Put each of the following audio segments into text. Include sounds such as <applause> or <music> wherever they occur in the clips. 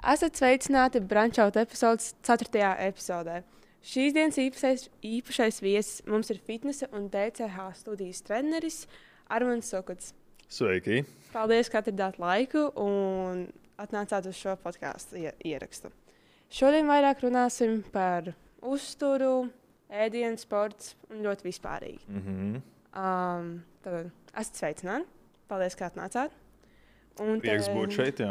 Esat sveicināti Brančaut epizodes 4. epizodē. Šīs dienas īpašais, īpašais viesis mums ir fitnesa un DCH studijas treneris Armāns Sokuts. Sveiki! Paldies, ka atradāt laiku un atnācāt uz šo podkāstu ierakstu. Šodien vairāk runāsim par uzturu, ēdienu, sports un ļoti vispārīgi. Mm -hmm. um, tad esat sveicināti. Paldies, ka atnācāt. Un Prieks te... būt šeit.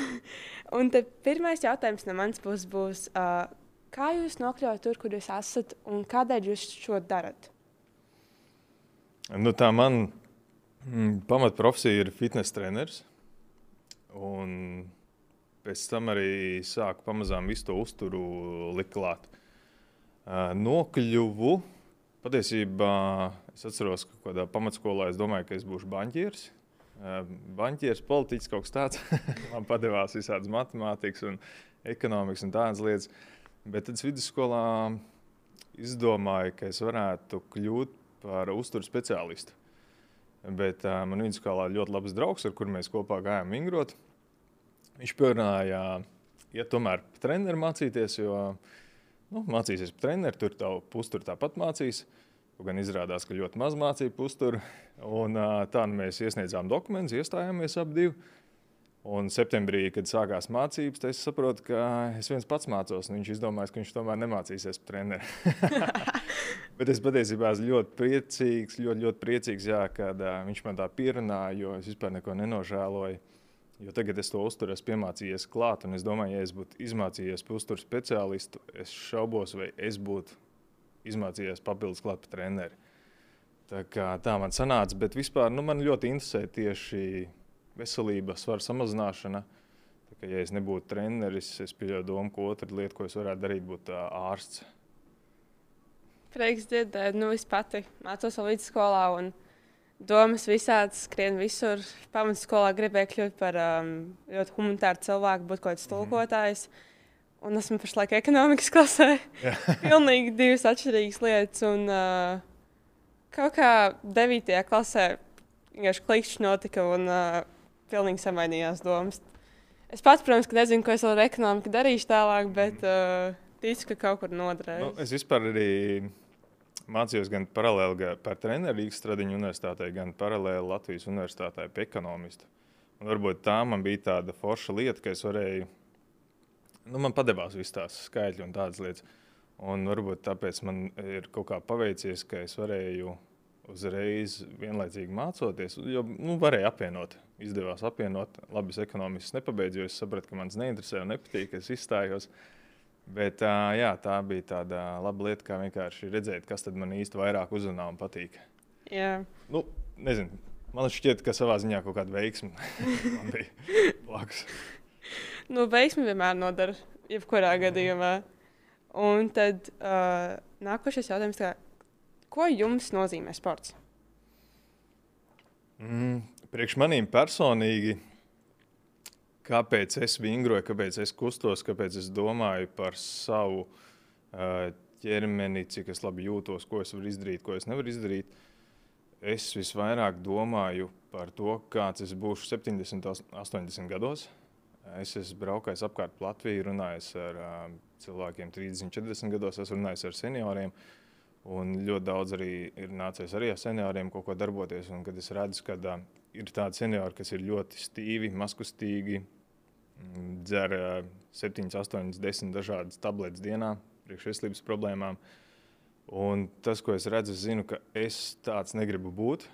<laughs> un pirmais jautājums no manas puses būs, uh, kā jūs nokļuvāt tur, kur jūs esat, un kādēļ jūs šo darat? Nu, tā man mm, pamatprofesija ir fitnes treneris. Un pēc tam arī sāku pamazām visu to uzturu likt klāt. Uh, nokļuvu. Patiesībā es atceros, ka kādā pamatskolā es domāju, ka es būšu banķieris. Banķieris, politiķis kaut kas tāds. <laughs> Man padevās visādas matemātikas un ekonomikas un tādas lietas. Bet tad vidusskolā izdomāju, ka es varētu kļūt par uzturu speciālistu. Bet uh, man vidusskolā ļoti labs draugs, ar kuriem mēs kopā gājām vingrot. Viņš pierunāja, ja tomēr treniņš mācīties, jo nu, mācīsies par treniņu, tur tā pustur tāpat mācīsies. Gan izrādās, ka ļoti maz mācību pustur. Un, tā nu mēs iesniedzām dokumentus, iestājāmies ap divi. Un septembrī, kad sākās mācības, es saprotu, ka es viens pats mācos. Viņš izdomāja, ka viņš tomēr nemācīsies par treneri. <laughs> Bet es patiesībā esmu ļoti priecīgs, ļoti, ļoti priecīgs, jā, kad uh, viņš man tā pierunāja, jo es vispār neko nenožēloju. Jo tagad es to uzturu, esmu piemācījies klāt, un es domāju, ja es būtu izmācījies par uzturu speciālistu, es šaubos, vai es būtu izmācījies papildus klāt par treneri. Tā, kā, tā man sanāca, bet vispār nu, man ļoti interesē tieši veselība, svara samazināšana. Tā, kā, ja es nebūtu treneris, es pieļauju domu, ka otra lieta, ko es varētu darīt, būtu ārsts. Prieks dzirdēt, nu es pati mācos vēl vidusskolā. Un... Domas visādi skrien visur. Pamatskolā gribēju kļūt par um, ļoti humanitāru cilvēku, būt kaut kāds mhm. tulkotājs. Mm un esmu pašlaik ekonomikas klasē. <laughs> Pilnīgi divas atšķirīgas lietas. Un, uh, kaut kā 9. klasē vienkārši klikšķis notika un uh, pilnīgi samainījās domas. Es pats, protams, nezinu, ko es ar ekonomiku darīšu tālāk, bet uh, ticu, ka kaut kur noderēs. Nu, es vispār arī mācījos gan paralēli par treneru Rīgas Stradiņu universitātē, gan paralēli Latvijas universitātē pie ekonomista. Un varbūt tā man bija tāda forša lieta, ka es varēju nu, man padevās visas tās skaitļi un tādas lietas. Un varbūt tāpēc man ir kaut kā paveicies, ka es varēju uzreiz vienlaicīgi mācoties, jo nu, varēja apvienot. Izdevās apvienot, labi, es ekonomiski nepabeidzu, jo es sapratu, ka man tas neinteresē un nepatīk, es izstājos. Bet jā, tā bija tāda laba lieta, kā vienkārši redzēt, kas man īsti vairāk uzrunā un patīk. Jā. Nu, nezinu, man šķiet, ka savā ziņā kaut kāda veiksme <laughs> man bija blakus nu, veiksmi vienmēr nodara, jebkurā gadījumā. Un tad uh, nākošais jautājums, kā, ko jums nozīmē sports? Mm, priekš manīm personīgi, kāpēc es vingroju, kāpēc es kustos, kāpēc es domāju par savu uh, ķermeni, cik es labi jūtos, ko es varu izdarīt, ko es nevaru izdarīt. Es visvairāk domāju par to, kāds es būšu 70, 80 gados. Uh, Es esmu braukājis apkārt Latviju, runājis ar uh, cilvēkiem 30, 40 gados, esmu runājis ar senioriem. Un ļoti daudz arī ir nācies arī ar senioriem kaut ko darboties. Un, kad es redzu, ka uh, ir tādi seniori, kas ir ļoti stīvi, maskustīgi, mm, dzer uh, 7, 8, 10 dažādas tabletes dienā priekšveselības problēmām. Un tas, ko es redzu, es zinu, ka es tāds negribu būt.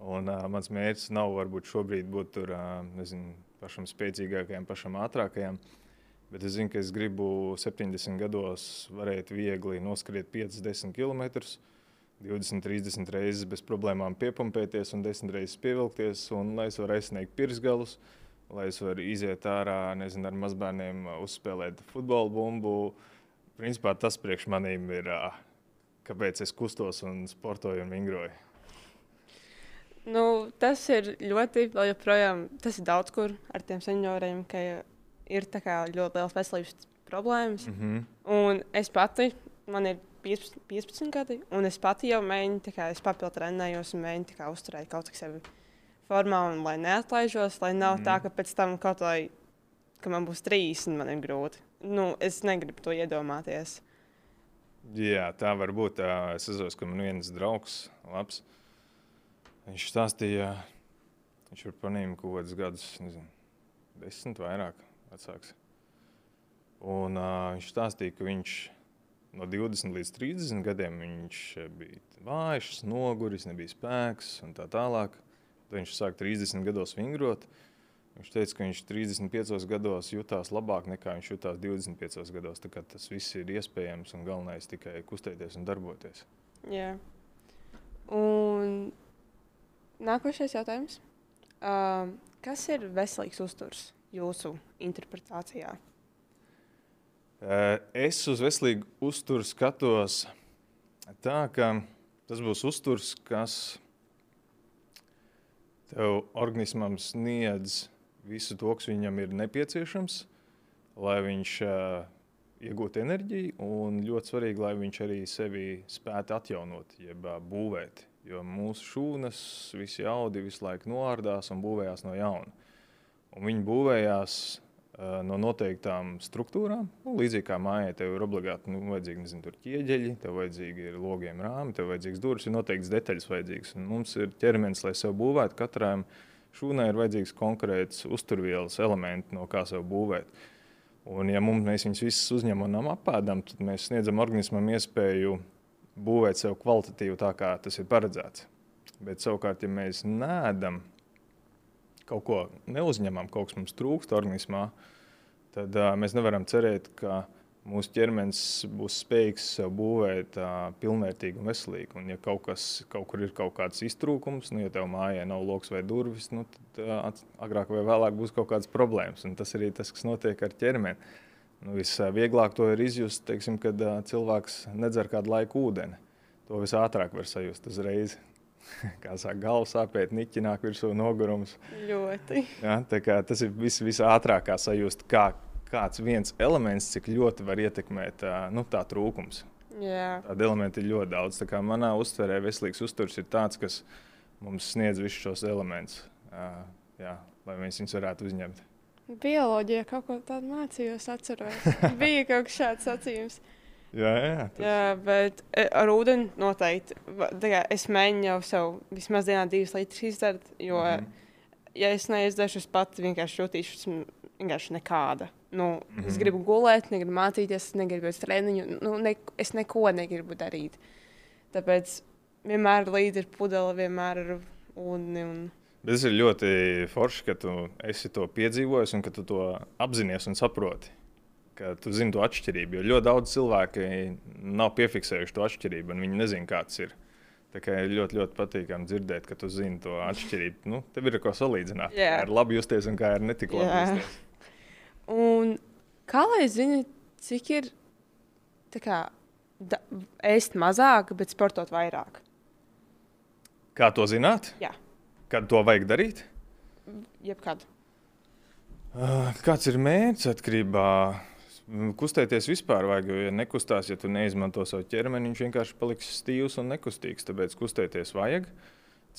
Un, uh, mans mērķis nav varbūt šobrīd būt tur, uh, nezinu, pašam spēcīgākajam, pašam ātrākajam. Bet es zinu, ka es gribu 70 gados varēt viegli noskriet 5-10 km, 20-30 reizes bez problēmām piepumpēties un 10 reizes pievilkties, un lai es varētu aizsniegt pirsgalus, lai es varētu iziet ārā, nezinu, ar mazbērniem uzspēlēt futbola bumbu. Principā tas priekš manīm ir, kāpēc es kustos un sportoju un vingroju. Nu, tas ir ļoti, vēl joprojām, tas ir daudz kur ar tiem senioriem, ka ir ļoti liels veselības problēmas. Mm -hmm. Un es pati, man ir 15, 15 gadi, un es pati jau mēģinu, kā es papildu trenējos un mēģinu kā, uzturēt kaut kā sevi formā, un lai neatlaižos, lai nav mm -hmm. tā, ka pēc tam kaut vai ka man būs 30, man ir grūti. Nu, es negribu to iedomāties. Jā, tā var būt. Es atceros, ka man viens draugs, labs, viņš stāstīja, viņš ir panīmis kaut kādus gadus, nezinu, desmit vairāk vecāks. Un uh, viņš stāstīja, ka viņš no 20 līdz 30 gadiem viņš bija vājš, noguris, nebija spēks un tā tālāk. Tad viņš sāk 30 gados vingrot. Viņš teica, ka viņš 35 gados jutās labāk nekā viņš jutās 25 gados. Tas viss ir iespējams un galvenais tikai kustēties un darboties. Jā. Un nākošais jautājums. Uh, kas ir veselīgs uzturs jūsu interpretācijā? Uh, es uz veselīgu uzturu skatos tā, ka tas būs uzturs, kas tev organismam sniedz visu to, kas viņam ir nepieciešams, lai viņš uh, iegūtu enerģiju, un ļoti svarīgi, lai viņš arī sevi spētu atjaunot, jeb uh, būvēt. Jo mūsu šūnas, visi audi visu laiku noārdās un būvējās no jauna. Un viņi būvējās uh, no noteiktām struktūrām. Nu, līdzīgi kā mājā, tev ir obligāti nu, vajadzīgi nezinu, ķieģeļi, tev vajadzīgi ir logiem rāmi, tev vajadzīgs durvis, ir noteikts detaļas vajadzīgas. Un mums ir ķermenis, lai sev būvētu katram šūnai ir vajadzīgs konkrēts uzturvielas elements, no kā sev būvēt. Un, ja mums, mēs viņus visus uzņemam un apēdam, tad mēs sniedzam organismam iespēju būvēt sev kvalitatīvi tā, kā tas ir paredzēts. Bet savukārt, ja mēs nēdam kaut ko, neuzņemam, kaut kas mums trūkst organismā, tad uh, mēs nevaram cerēt, ka mūsu ķermenis būs spējīgs sev būvēt uh, pilnvērtīgi un veselīgi. Un, ja kaut, kas, kaut kur ir kaut kāds iztrūkums, nu, ja tev mājā nav loks vai durvis, nu, tad uh, agrāk vai vēlāk būs kaut kādas problēmas. Un tas arī tas, kas notiek ar ķermeni. Nu, Visvieglāk to ir izjust, teiksim, kad cilvēks nedzer kādu laiku ūdeni. To visātrāk var sajust uzreiz. <laughs> Kā sāk galva sāpēt, niķi nāk virsū nogurums. Ļoti. Ja, tas ir vis, visātrāk sajust, kā, kāds viens elements, cik ļoti var ietekmēt nu, tā trūkums. Yeah. Tādu elementu ir ļoti daudz. Manā uztverē veselīgs uzturs ir tāds, kas mums sniedz visus šos elementus, jā, lai mēs viņus varētu uzņemt. Bioloģija kaut ko tādu mācījos, atceros. <laughs> Bija kaut kas šāds sacījums. Jā, jā, tas... jā, bet ar ūdeni noteikti. Kā, es mēģinu jau sev vismaz dienā divas litras izdarīt, jo, mm -hmm. ja es neizdarīšu, es pats vienkārši jutīšos vienkārši nekāda. Nu, mm -hmm. Es mhm. gribu gulēt, negribu mācīties, negribu uz treniņu. Nu, ne, es neko negribu darīt. Tāpēc vienmēr līdzi ir pudele, vienmēr ir ūdeni. Un... Tas ir ļoti forši, ka tu esi to piedzīvojis un ka tu to apzinājies un saproti. Ka tu zini to atšķirību. Jo ļoti daudz cilvēku nav piefiksējuši to atšķirību, un viņi nezina, kāds ir. Tā kā ir ļoti, ļoti patīkami dzirdēt, ka tu zini to atšķirību. Nu, tev ir ko salīdzināt. Yeah. Kā ir labi justies un kā ir netik labi yeah. justies. Un kā lai zini, cik ir kā, da, ēst mazāk, bet sportot vairāk? Kā to zināt? Jā. Kad to vajag darīt? Jebkad. Uh, kāds ir mērķis atkarībā? Kustēties vispār vajag, jo, ja nekustās, ja tu neizmanto savu ķermeni, viņš vienkārši paliks stīvs un nekustīgs. Tāpēc kustēties vajag.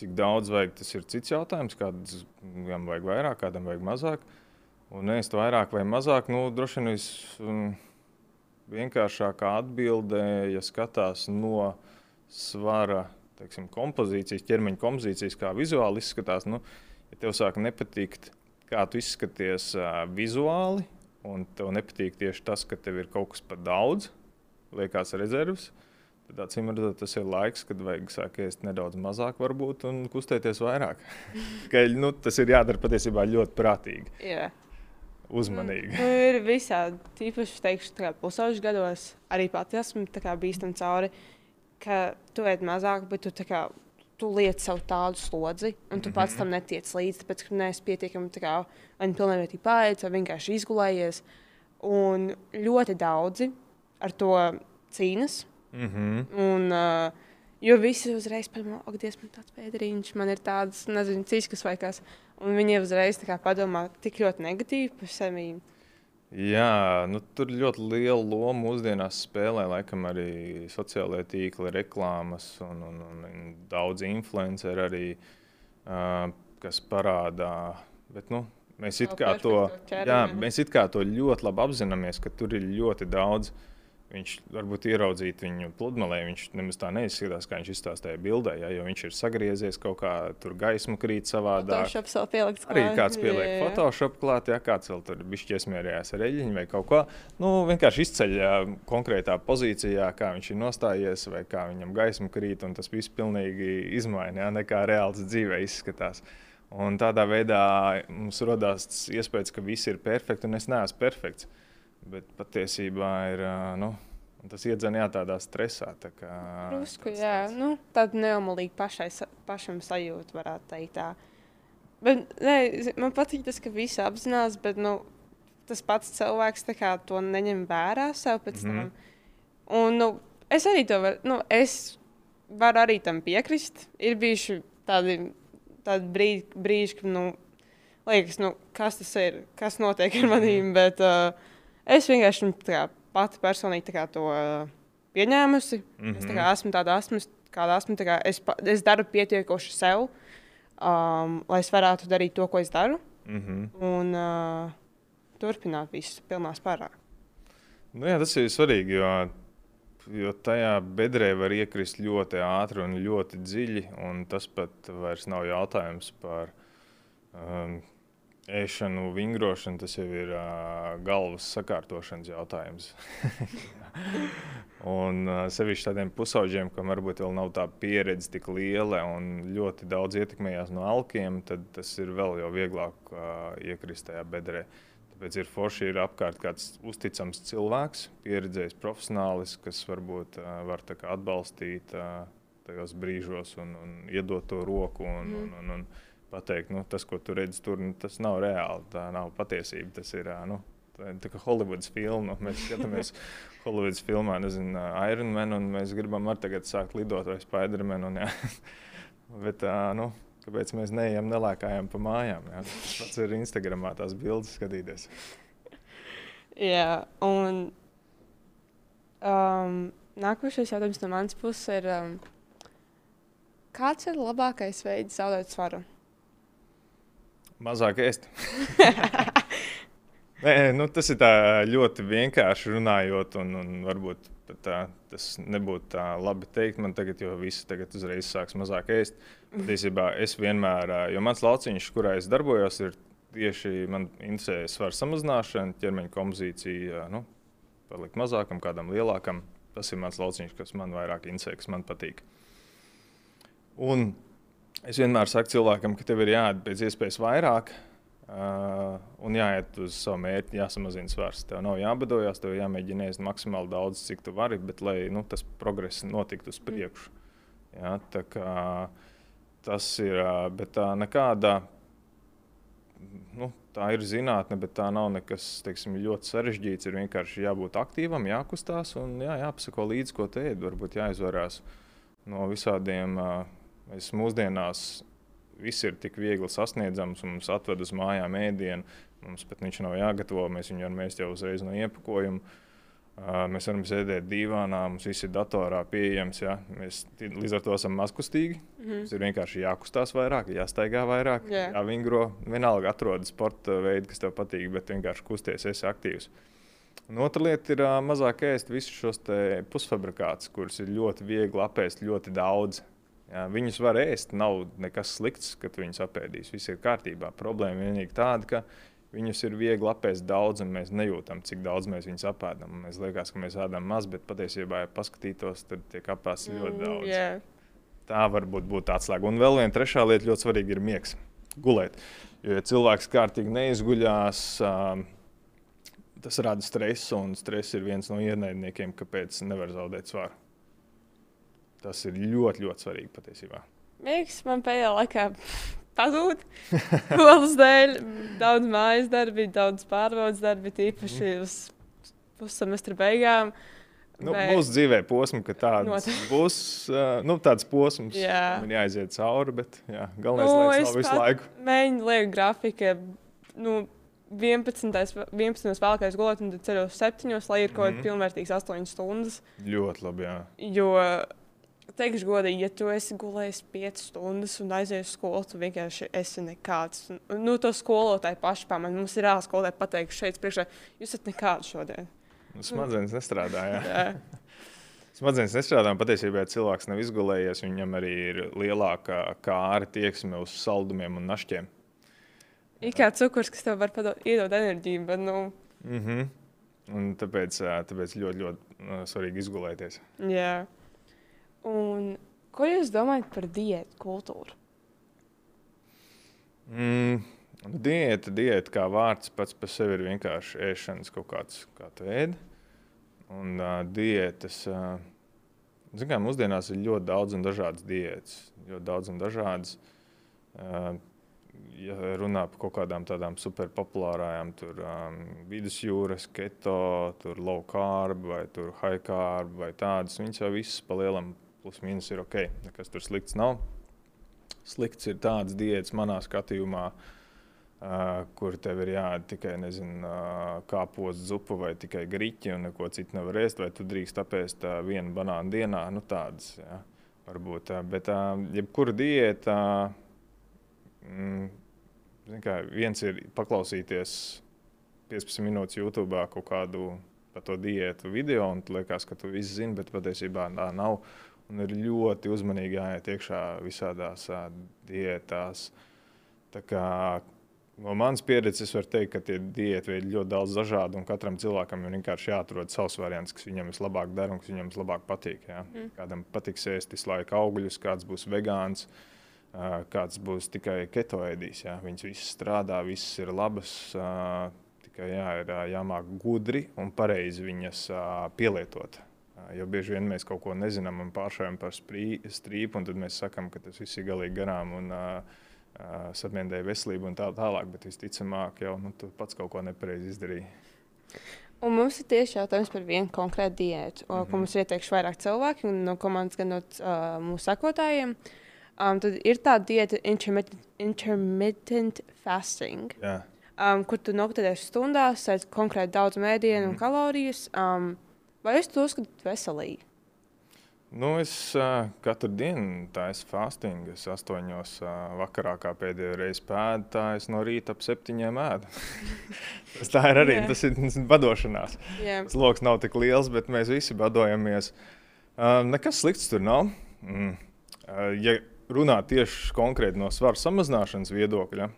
Cik daudz vajag, tas ir cits jautājums. Kādam vajag vairāk, kādam vajag mazāk. Un ēst vairāk vai mazāk, nu, droši vien visvienkāršākā atbilde, ja skatās no svara teiksim, kompozīcijas, ķermeņa kompozīcijas, kā vizuāli izskatās. Nu, ja tev sāk nepatikt, kā tu izskaties uh, vizuāli, un tev nepatīk tieši tas, ka tev ir kaut kas par daudz, liekas rezerves. Tad, acīm redzot, tas ir laiks, kad vajag sākt ēst nedaudz mazāk, varbūt, un kustēties vairāk. <laughs> ka, nu, tas ir jādara patiesībā ļoti prātīgi. Yeah uzmanīgi. Nu, ir visādi. Tīpaši, teikšu, pusauģis gados arī pati esmu bijis tam cauri, ka tu ēd mazāk, bet tu, kā, tu liec savu tādu slodzi, un tu mm -hmm. pats tam netiec līdzi, tāpēc, ka neesi pietiekami kā, vai nu pilnvērtīgi pārējis, vai vienkārši izgulējies. Un ļoti daudzi ar to cīnās. Mm -hmm. Un, uh, jo visi uzreiz padomā, ak, Dievs, man tāds pēdriņš, man ir tāds, nezinu, ciskas vai kas. Un viņi uzreiz padomā tik ļoti negatīvi par sevi. Jā, nu, tur ļoti lielu lomu mūsdienās spēlē laikam, arī sociālajie tīkli, reklāmas un, un, un, daudz influenceri arī, uh, kas parādā. Bet, nu, Mēs it, to, jā, mēs it kā to ļoti labi apzināmies, ka tur ir ļoti daudz. Viņš varbūt ieraudzīt viņu pludmalē, viņš nemaz tā neizskatās, kā viņš izstāstīja bildē, ja, jo viņš ir sagriezies kaut kā, tur gaisma krīt savādāk. Photoshop vēl pielikts Arī klāt. kāds pieliek Jā, jā. Photoshop klāt, ja kāds vēl tur bija iesmērējis ar eļļiņu vai kaut ko. Nu, vienkārši izceļ konkrētā pozīcijā, kā viņš ir nostājies, vai kā viņam gaisma krīt, un tas viss pilnīgi izmaina, ja, nekā reāls dzīvē izskatās. Un tādā veidā mums radās iespējas, ka viss ir perfekts, un es neesmu perfekts. Bet patiesībā ir, nu, tas iedzen jā, tādā stresā. Tā kā, Drusku, tāds- jā, tāds- nu, tāda neomalīga pašai, pašam sajūta, varētu teikt. Tā. Bet, nē, man patīk tas, ka visi apzinās, bet nu, tas pats cilvēks kā, to neņem vērā sev pēc Mhm. tam. Un, nu, es arī to varu, nu, es varu arī tam piekrist. Ir bijuši tādi, tādi brīži, brīži, kad, nu, liekas, nu, kas tas ir, kas notiek ar manīm, bet uh, es vienkārši nu, tā kā, pati personīgi kā, to uh, pieņēmusi. Mm -hmm. Es kā esmu tāda esmu, kāda esmu. tā Kā es, es daru pietiekoši sev, um, lai es varētu darīt to, ko es daru, Mhm. un uh, turpināt visu pilnā spārā. Nu, jā, tas ir svarīgi, jo, jo tajā bedrē var iekrist ļoti ātri un ļoti dziļi. un Tas pat vairs nav jautājums par um, ēšanu, vingrošanu. Tas jau ir uh, galvas sakārtošanas jautājums. <laughs> un uh, sevišķi tādiem pusauģiem, kam varbūt vēl nav tā pieredze tik liela un ļoti daudz ietekmējās no alkiem, tad tas ir vēl jau vieglāk uh, iekrist tajā bedrē. Tāpēc ir forši, ir apkārt kāds uzticams cilvēks, pieredzējis profesionālis, kas varbūt uh, var atbalstīt uh, tajos brīžos un, un iedot to roku un, Mhm. un, un, un pateikt, nu, tas, ko tu redzi tur, nu, tas nav reāli, tā nav patiesība. Tas ir nu, tā, tā kā Hollywoods filma. Nu, mēs skatāmies <laughs> Hollywoods filmā, nezinu, uh, Iron Man, un mēs gribam arī tagad sākt lidot vai Spider-Man. Un. <laughs> Bet, uh, nu, Kāpēc mēs neejam, nelēkājam pa mājām? Jā? Tas pats ir Instagramā, tās bildes skatīties. Jā, un um, nākošais jautājums no manas puses ir, um, kāds ir labākais veids zaudēt svaru? Mazāk ēst. <laughs> Nē, nu, tas ir ļoti vienkārši runājot, un, un varbūt tā, tas nebūtu tā labi teikt man tagad, jo visi tagad uzreiz sāks mazāk ēst. Patiesībā es vienmēr, jo mans lauciņš, kurā es darbojos, ir tieši man interesē svara samazināšana, ķermeņa kompozīcija, nu, palikt mazākam, kādam lielākam. Tas ir mans lauciņš, kas man vairāk interesē, kas man patīk. Un es vienmēr saku cilvēkam, ka tev ir jāiet pēc iespējas vairāk. Uh, un jāiet uz savu mērķi, jāsamazina svars. Tev nav jābadojās, tev jāmēģina ēst maksimāli daudz, cik tu vari, bet lai nu, tas progress notiktu uz priekšu. Jā, tā, kā, tas ir, bet tā nekāda, nu, tā ir zinātne, bet tā nav nekas teiksim, ļoti sarežģīts. Ir vienkārši jābūt aktīvam, jākustās un jā, jāpasako līdzi, ko te ēd. Varbūt jāizvarās no visādiem, uh, mēs mūsdienās viss ir tik viegli sasniedzams, un mums atved uz mājām ēdienu. Mums pat viņš nav jāgatavo, mēs viņu varam mēst jau uzreiz no iepakojuma. Mēs varam sēdēt divānā, mums viss ir datorā pieejams. Ja? Mēs līdz ar to esam mazkustīgi. Mhm. Mums ir vienkārši jākustās vairāk, jāstaigā vairāk, Jā. jāvingro. Vienalga atrod sporta veidu, kas tev patīk, bet vienkārši kusties, esi aktīvs. Un otra lieta ir mazāk ēst visus šos pusfabrikātus, kurus ir ļoti viegli apēst ļoti daudz. Viņus var ēst, nav nekas slikts, kad viņus apēdīs. Viss ir kārtībā. Problēma vienīgi tāda, ka viņus ir viegli apēst daudz, un mēs nejūtam, cik daudz mēs viņus apēdam. Mēs liekas, ka mēs ēdam maz, bet patiesībā, ja paskatītos, tad tiek apēsts ļoti daudz. Jā, Tā varbūt būtu atslēga. Un vēl viena trešā lieta ļoti svarīga ir miegs. Gulēt. Jo, ja cilvēks kārtīgi neizguļās, um, tas rada stresu, un stress ir viens no ienaidniekiem, kāpēc nevar zaudēt svaru. Tas ir ļoti, ļoti svarīgi patiesībā. Mīgs man pēdējā laikā <laughs> pazūd. Skolas dēļ, daudz mājas darbi, daudz pārbaudas darbi, tīpaši uz pussemestra beigām. Nu, Bet- Mūsu dzīvē posms, ka tāds būs uh, nu, tāds posms, Jā. kam ir jāiziet cauri, bet jā, galvenais Nu, ir visu pat- laiku. Mēģinu lieku grafika. Nu, 11. 11. vēlākais gulēt, un tad ceļos 7. lai ir kaut kāda Mhm. pilnvērtīga 8 stundas. Ļoti labi. Jā. Jo teikšu godīgi, ja tu esi gulējis 5 stundas un aizies uz skolu, tu vienkārši esi nekāds. Nu, to skolotāju pašu pamatu. Mums ir ārā skolotāji pateikuši šeit priekšā, jūs esat nekāds šodien. Smadzenes nestrādā. Jā. <laughs> Jā. Smadzenes nestrādā, un patiesībā cilvēks nav izgulējies. Viņam arī ir lielāka kāra tieksme uz saldumiem un našķiem. Ir kā cukurs, kas tev var padot, iedot enerģiju, bet, nu, Mm -hmm. Un tāpēc, tāpēc ļoti, ļoti ā, svarīgi izgulēties. jā. Un ko jūs domājat par diētu kultūru? Mm, nu, diēta, diēta kā vārds pats par sevi ir vienkārši ēšanas kaut kāds kā ēd. Un uh, diētas, uh, kā mūsdienās ir ļoti daudz un dažādas diētas. Ļoti daudz un dažādas. Uh, ja runā par kaut kādām tādām superpopulārām, tur um, vidusjūras, keto, tur low carb vai high carb vai tādas, viņas jau visas pa lielam plus mīnus ir ok. Nekas tur slikts nav. Slikts ir tāds diētas manā skatījumā, uh, kur tev ir jāēd tikai nezinu, uh, kāpos zupu vai tikai griķi un neko citu nevar ēst, vai tu drīkst apēst uh, vienu banānu dienā. Nu, tādas, ja, varbūt, uh, bet uh, jebkura diēta, mm, zini kā, viens ir paklausīties 15 minūtes YouTube kaut kādu par to diētu video, un liekas, ka tu visu zini, bet patiesībā tā nav. Un ir ļoti uzmanīgi jāiet iekšā visādās diētās. Tā kā, no manas pieredzes var teikt, ka tie diētu veidi ļoti daudz dažādi, un katram cilvēkam ir vienkārši jāatrod savs variants, kas viņam vislabāk dara un kas viņam vislabāk patīk. Jā. Mm. Kādam patiks ēst visu laiku augļus, kāds būs vegāns, kāds būs tikai keto ēdīs. Jā. Viņas visas strādā, visas ir labas. Tikai jā, ir jāmāk gudri un pareizi viņas pielietot. Jo bieži vien mēs kaut ko nezinām un pāršājam par sprī, strīpu, un tad mēs sakām, ka tas viss ir galīgi garām un uh, sabiedrēja veselību un tā tālāk. Bet visticamāk, jau nu, tu pats kaut ko nepareizi izdarīji. Un mums ir tieši jautājums par vienu konkrētu diētu, mm -hmm. ko mums ir ieteikuši vairāk cilvēki, un no komandas, gan no uh, mūsu sekotājiem. Um, tad ir tāda diēta, intermittent, intermittent fasting, Jā. um, kur tu nokļūsi stundās, sēž konkrēti daudz mēdienu un kalorijas. Um, vai jūs to uzskatāt veselīgi? Nu, es uh, katru dienu taisu fastingu. Es astoņos uh, vakarā, kā pēdējo reizi pēdu, tā es no rīta ap septiņiem ēdu. tas <laughs> tā ir arī Jā. tas ir, tas ir badošanās. Jā, Tas lokus nav tik liels, bet mēs visi badojamies. Uh, nekas slikts tur nav. Mm. Uh, ja runā tieši konkrēti no svara samazināšanas viedokļa,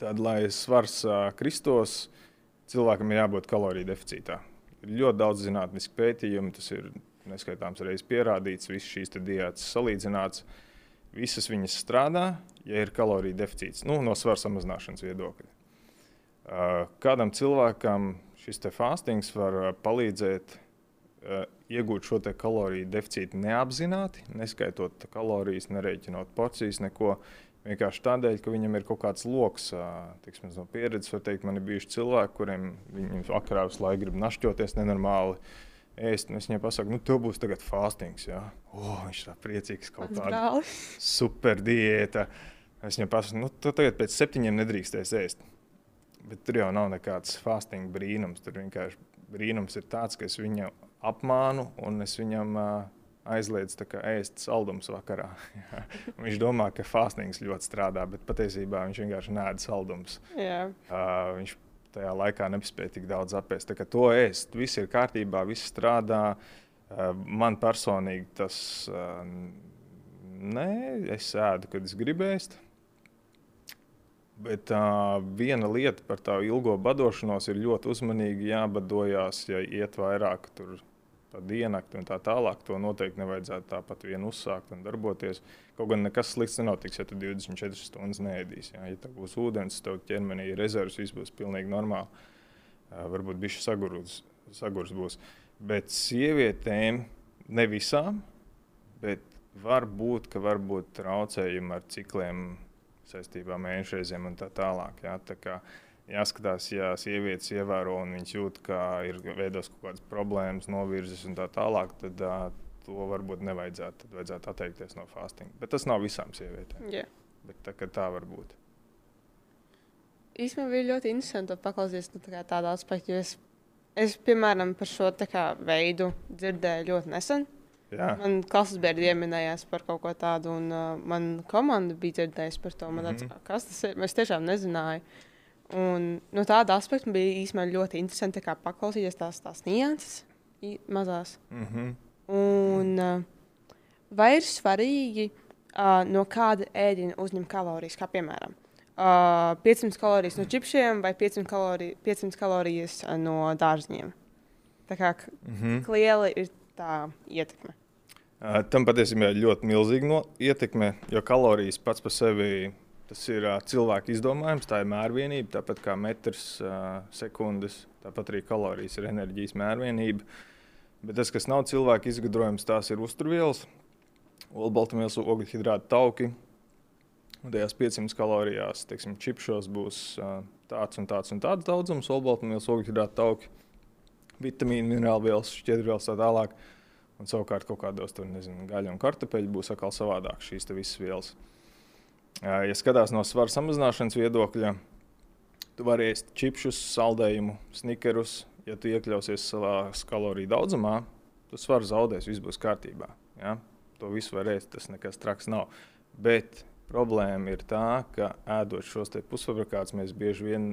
tad, lai svars uh, kristos, cilvēkam ir jābūt kaloriju deficītā. Ir ļoti daudz zinātnisku pētījumu, tas ir neskaitāms reizes pierādīts, visas šīs diētas salīdzināts. Visas viņas strādā, ja ir kaloriju deficīts, nu, no svara samazināšanas viedokļa. Uh, Kādam cilvēkam šis te fastings var uh, palīdzēt uh, iegūt šo kaloriju deficītu neapzināti, neskaitot kalorijas, nereiķinot porcijas, neko. Vienkārši tādēļ, ka viņam ir kaut kāds lokus, tiksim, no pieredzes, var teikt, man ir bijuši cilvēki, kuriem viņi vakarā visu laiku grib našķoties nenormāli. Ēst, un es viņai pasaku, nu, tev būs tagad fastings. Jā. O, viņš tā priecīgs, kaut kāda super diēta. Es viņam pasaku, nu, tu tagad pēc septiņiem nedrīkstēs ēst. Bet tur jau nav nekāds fasting brīnums. Tur vienkārši brīnums ir tāds, ka es viņu apmānu un es viņam uh, kā ēst saldumus vakarā. <laughs> Jā. Viņš domā, ka fastings ļoti strādā, bet patiesībā viņš vienkārši nēda saldumus. Jā, Uh, viņš tajā laikā nespēja tik daudz apēst. To ēst, viss ir kārtībā, viss strādā. Uh, man personīgi tas uh, nē, es ēdu, kad es gribēju. Bet uh, viena lieta par tā ilgo badošanos ir ļoti uzmanīgi jābadojās, ja iet vairāk tur pa diennakti un tā tālāk. To noteikti nevajadzētu tāpat vien uzsākt un darboties. Kaut gan nekas slikts nenotiks, ja tu 24 stundas neēdīsi. Jā. Ja tev būs ūdens, tev ķermenī ir rezerves, viss būs pilnīgi normāli. Uh, varbūt bišķi sagurs, sagurs būs. Bet sievietēm, ne visām, bet var būt, ka var būt traucējumi ar cikliem saistībā ar mēnešreizēm un tā tālāk. Jā. Tā kā jāskatās, ja sievietes ievēro un viņas jūt, ka ir veidos kaut kādas problēmas, novirzes un tā tālāk, tad uh, to varbūt nevajadzētu. Tad vajadzētu atteikties no fastinga. Bet tas nav visām sievietēm. jā. Bet tā, tā var būt. Īstenībā bija ļoti interesanti paklausīties nu, tā tādā aspektā, jo es, es, piemēram, par šo kā, veidu dzirdēju ļoti nesen. Jā. Man klases biedri pieminējās par kaut ko tādu, un uh, man komanda bija dzirdējusi par to. Man tāds, Mhm. kas tas ir? Es tiešām nezināju. Un no tāda aspekta bija īstenībā ļoti interesanti paklausīties tās, tās nianses mazās. Mm -hmm. Un uh, vai ir svarīgi, uh, no kāda ēdiena uzņemt kalorijas, kā piemēram uh, 500 kalorijas no čipsiem vai 500, kalori, 500 kalorijas no dārzņiem? Tā kā Mm -hmm. liela ir tā ietekme? Uh, Tam patiesībā ir ļoti milzīga no ietekme, jo kalorijas pats par sevi tas ir uh, cilvēka izdomājums, tā ir mērvienība, tāpat kā metrs uh, sekundes, tāpat arī kalorijas ir enerģijas mērvienība. Bet tas, kas nav cilvēka izgudrojums, tās ir uzturvielas, olbaltumvielas, ogļhidrāti, tauki. Un tajās 500 kalorijās, teiksim, čipšos būs uh, tāds un tāds un tāds daudzums, olbaltumvielas, ogļhidrāti, tauki, vitamīnu, minerālvielas, šķiedrvielas tā tālāk. Un savukārt kaut kādos tur, nezinu, gaļa un kartupeļi būs atkal savādāk šīs visas vielas. Ja skatās no svara samazināšanas viedokļa, tu vari ēst čipsus, saldējumu, snikerus. Ja tu iekļausies savā kaloriju daudzumā, tu svaru zaudēsi, viss būs kārtībā. Ja? To visu var ēst, tas nekas traks nav. Bet problēma ir tā, ka ēdot šos pusfabrikātus, mēs bieži vien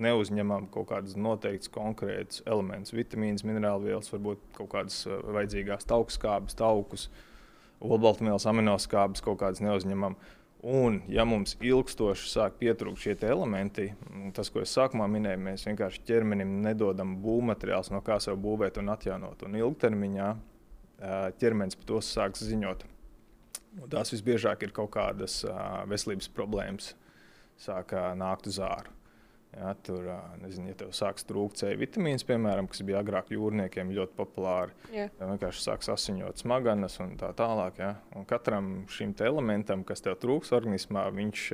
neuzņemam kaut kādus noteiktus konkrētus elementus, vitamīnus, minerālvielas, varbūt kaut kādas uh, vajadzīgās taukskābes, taukus, olbaltumvielas, aminoskābes kaut kādas neuzņemam. Un, ja mums ilgstoši sāk pietrūkt šie elementi, tas, ko es sākumā minēju, mēs vienkārši ķermenim nedodam būvmateriālus, no kā sev būvēt un atjaunot. Un ilgtermiņā ķermenis par to sāks ziņot. Un tās visbiežāk ir kaut kādas veselības problēmas, sāk nākt uz āru. Ja, tur, nezinu, ja tev sāks trūkt C vitamīns, piemēram, kas bija agrāk jūrniekiem ļoti populāri, Jā. Tev vienkārši sāks asiņot smadzenes un tā tālāk. Ja? Un katram šim elementam, kas tev trūks organismā, viņš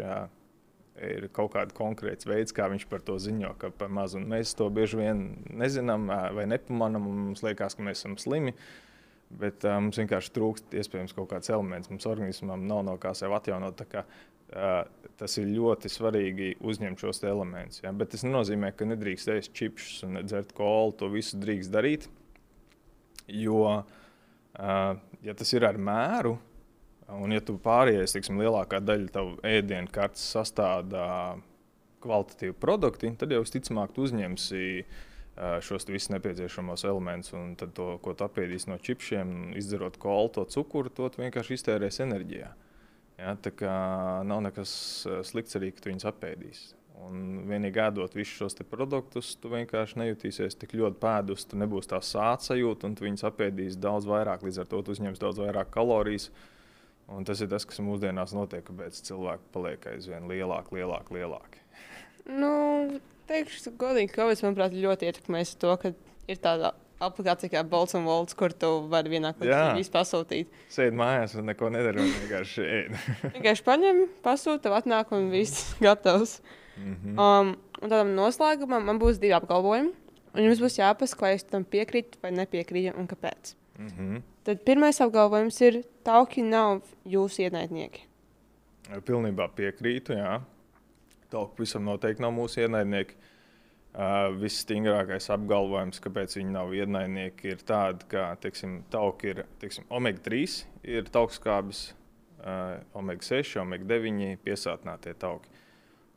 ir kaut kāds konkrēts veids, kā viņš par to ziņo, ka par maz. Un mēs to bieži vien nezinām vai nepamanām. Mums liekas, ka mēs esam slimi. Bet uh, mums vienkārši trūkst iespējams kaut kāds elements. Mums organismam nav no kā sev atjaunot. Tas ir ļoti svarīgi uzņemt šos elementus. Ja? Bet tas nenozīmē, ka nedrīkst ēst čipsus un dzert kolu. To visu drīkst darīt. Jo, ja tas ir ar mēru, un ja tu pārējais, tiksim, lielākā daļa tavu ēdienu kartes sastāvdā kvalitatīvu produktu, tad jau visticamāk tu uzņemsi šos visus nepieciešamos elementus. Un to, ko tu apēdīsi no čipsiem, izdarot kolu, to cukuru, to vienkārši iztērēsi enerģijā. Ja, tā kā nav nekas uh, slikts arī, ka tu viņus apēdīsi. Un vienīgi ēdot visus šos produktus, tu vienkārši nejutīsies tik ļoti pēdus, tu nebūsi tā sāca sajūta, un tu viņus apēdīsi daudz vairāk. Līdz ar to tu uzņemsi daudz vairāk kalorijas. Un tas ir tas, kas mūsdienās notiek, kāpēc cilvēki paliek aizvien lielāki, lielāki, lielāki. Nu, teikšu, godīgi, ka Covid, manuprāt, ļoti ietekmēs to, ka ir tāda aplikācija kā Bolts un Volts, kur tu vari vienā klipā visu pasūtīt. Sēdi mājās un neko nedara. Vienkārši ēd. <laughs> Vienkārši paņem, pasūta, tev atnāk un viss <laughs> gatavs. Mhm. Um, un tādam noslēgumam man būs divi apgalvojumi. Un jums būs es tam piekrītu vai nepiekrītu un kāpēc. Mhm. Tad pirmais apgalvojums ir, tauki nav jūsu ienaidnieki. Pilnībā piekrītu. Jā. Tauki pavisam noteikti nav mūsu ienaidnieki. Uh, Visstingrākais apgalvojums, kāpēc viņi nav ienaidnieki, ir tāds, ka tauki ir teiksim, omega-3, ir taukskābes, uh, omega-6, omega-9 piesātinātie tauki.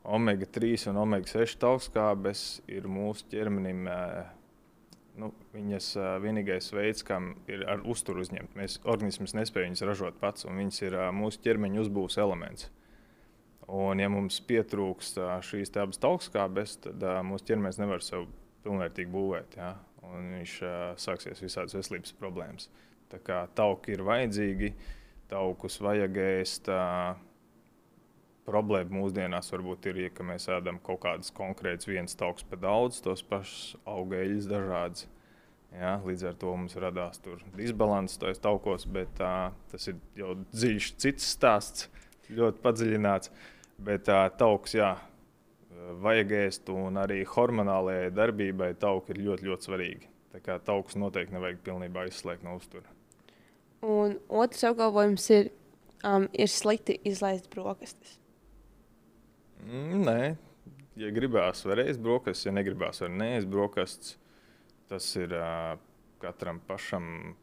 Omega-3 un omega-6 taukskābes ir mūsu ķermenim. Uh, Nu, viņas uh, vienīgais veids, kā ir ar uzturu uzņemt. Mēs organisms nespēj viņas ražot pats, un viņas ir uh, mūsu ķermeņa uzbūves elements. Un, ja mums pietrūkst uh, šīs abas taukskābes, tad mūsu ķermenis nevar sev pilnvērtīgi būvēt. Ja? Un viņš sāksies visādas veselības problēmas. Tā kā tauki ir vajadzīgi, taukus vajag ēst. Problēma mūsdienās varbūt ir, ja ka mēs ēdam kaut kādas konkrētas vienas tauks par daudz, tos pašus augļus dažādas. Ja, līdz ar to mums radās disbalans tajos taukos, bet uh, tas ir jau dziļš cits stāsts, ļoti padziļināts. Bet uh, tauks, jā, vajag ēst, un arī hormonālajai darbībai tauki ir ļoti, ļoti svarīgi. Tā kā taukus noteikti nevajag pilnībā izslēgt no uztura. Un otrs apgalvojums ir, um, ir slikti izlaist brokastis. Mm, nē, ja gribās, var ēst brokastis, ja negribās, var neēst brokastis. Tas ir uh, katram pašam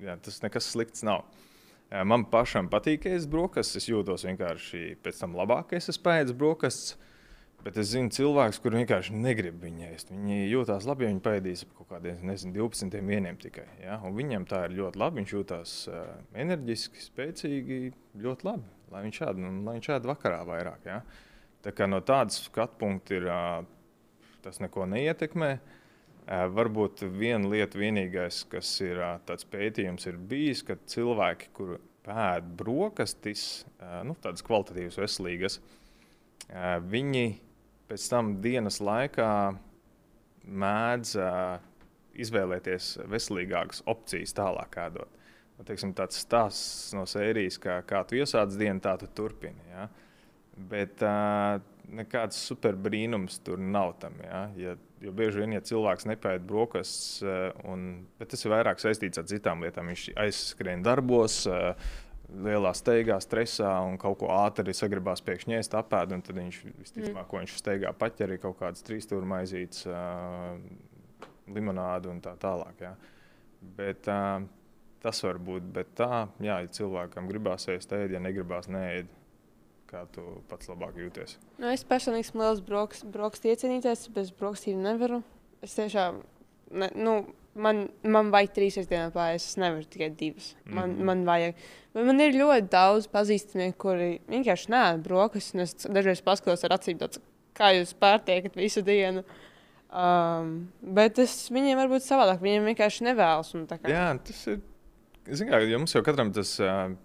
jā, tas nekas slikts nav. Man pašam patīk, ka es brokastis, es jūtos vienkārši pēc tam labāk, es esmu pēdējis brokastis. Bet es zinu cilvēkus, kuriem vienkārši negrib viņu ēst. Viņi jūtas labi, ja viņi pēdīs kaut kādiem, nezinu, 12 vieniem tikai. Ja? Un viņam tā ir ļoti labi. Viņš jūtas uh, enerģiski, spēcīgi, ļoti labi. Lai viņš šādi, nu, lai viņš šādi vakarā vairāk. Ja? Tā kā no tādas skatu punkta ir, uh, tas neko neietekmē. Uh, varbūt viena lieta, vienīgais, kas ir tāds pētījums, ir bijis, ka cilvēki, kur pēd brokastis, nu, tādas kvalitatīvas, veselīgas, viņi pēc tam dienas laikā mēdz izvēlēties veselīgākas opcijas tālāk ēdot. Nu, teiksim, tāds stāsts no sērijas, kā, kā tu iesāc dienu, tā tu turpini. Ja? Bet uh, nekāds super brīnums tur nav tam. Ja? Ja, jo bieži vien, ja cilvēks nepēta brokastis, uh, tas ir vairāk saistīts ar citām lietām, viņš aizskrien darbos. Uh, lielā steigā, stresā un kaut ko ātri sagribās pēkšņi ēst, apēd. Tad viņš visticamāk, mm. ko viņš steigā paķer, ir kaut kāds trīs stūra maizītes, uh, limonāde un tā tālāk. Jā. Bet, tas var būt, bet tā, jā, ja cilvēkam gribās ēst, ēd, ja negribās, neēd. Kā tu pats labāk jūties? Nu, es personīgi esmu liels brokstu iecienītājs, bez brokstīm nevaru. Es tiešām, ne, nu, man, man vajag trīs dienā pārējais. Es nevaru tikai divas. Man, mm -hmm. man vajag. Bet man ir ļoti daudz pazīstami, kuri vienkārši nē, brokastis. Es dažreiz paskatos ar acīm, tāds, kā jūs pārtiekat visu dienu. Um, bet es viņiem var būt savādāk. Viņiem vienkārši nevēlas. Jā, tas ir. Ziniet, kā jums jau katram tas. Uh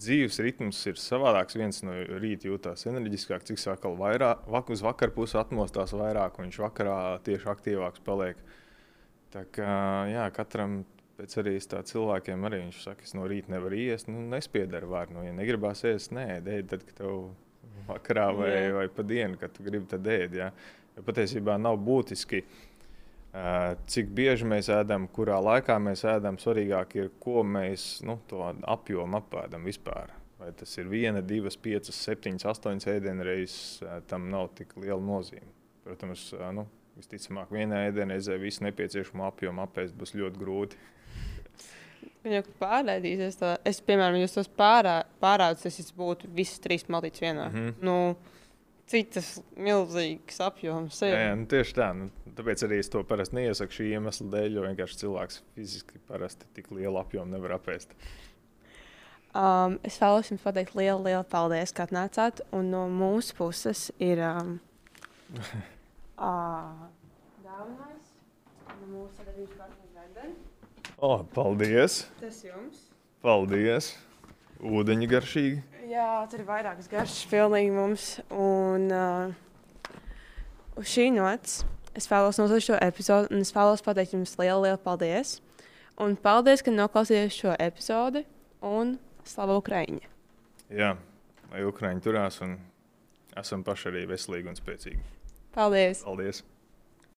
dzīves ritms ir savādāks. Viens no rīta jūtas enerģiskāk, cik sākal vairāk, vak uz vakar pusi atmostās vairāk, un viņš vakarā tieši aktīvāks paliek. Tā kā jā, katram pēc arī cilvēkiem arī viņš saka, es no rīta nevaru iest, nu, nespiedara vārdu. Nu, ja negribās ēst, nē, ēd, tad, kad tev vakarā vai, jā. vai pa dienu, kad tu gribi, tad ēd. Ja? Jo patiesībā nav būtiski, uh, cik bieži mēs ēdam, kurā laikā mēs ēdam. Svarīgāk ir, ko mēs nu, to apjomu apēdam vispār. Vai tas ir viena, divas, piecas, septiņas, astoņas ēdienreizes, tam nav tik liela nozīme. Protams, nu, Visticamāk, vienā ēdienreizē visu nepieciešamo apjomu apēst būs ļoti grūti. <laughs> Viņa pārādīsies. Tā. Es, piemēram, jūs tos pārā, pārādus, es būtu visas trīs malītas vienā. Mm -hmm. nu, citas milzīgas apjomas. Jā, jā nu, tieši tā. Nu, tāpēc arī es to parasti neiesaku šī iemesla dēļ, jo vienkārši cilvēks fiziski parasti tik lielu apjomu nevar apēst. Um, es vēlos jums pateikt lielu, lielu paldies, ka atnācāt. Un no mūsu puses ir. Um, <laughs> Dāvinājis no mūsu sadarbības partnera Verdena. Oh, paldies! Tas jums! Paldies! Ūdeņi garšīgi. Jā, tur ir vairākas garšas pilnīgi mums. Un uh, uz šī nots es vēlos noslēgt šo epizodu, un es vēlos pateikt jums lielu, lielu paldies. Un paldies, ka noklausījāties šo epizodi, un slavu Ukraiņa! Jā, lai Ukraiņi turās un esam paši arī veselīgi un spēcīgi. Paldies! Paldies!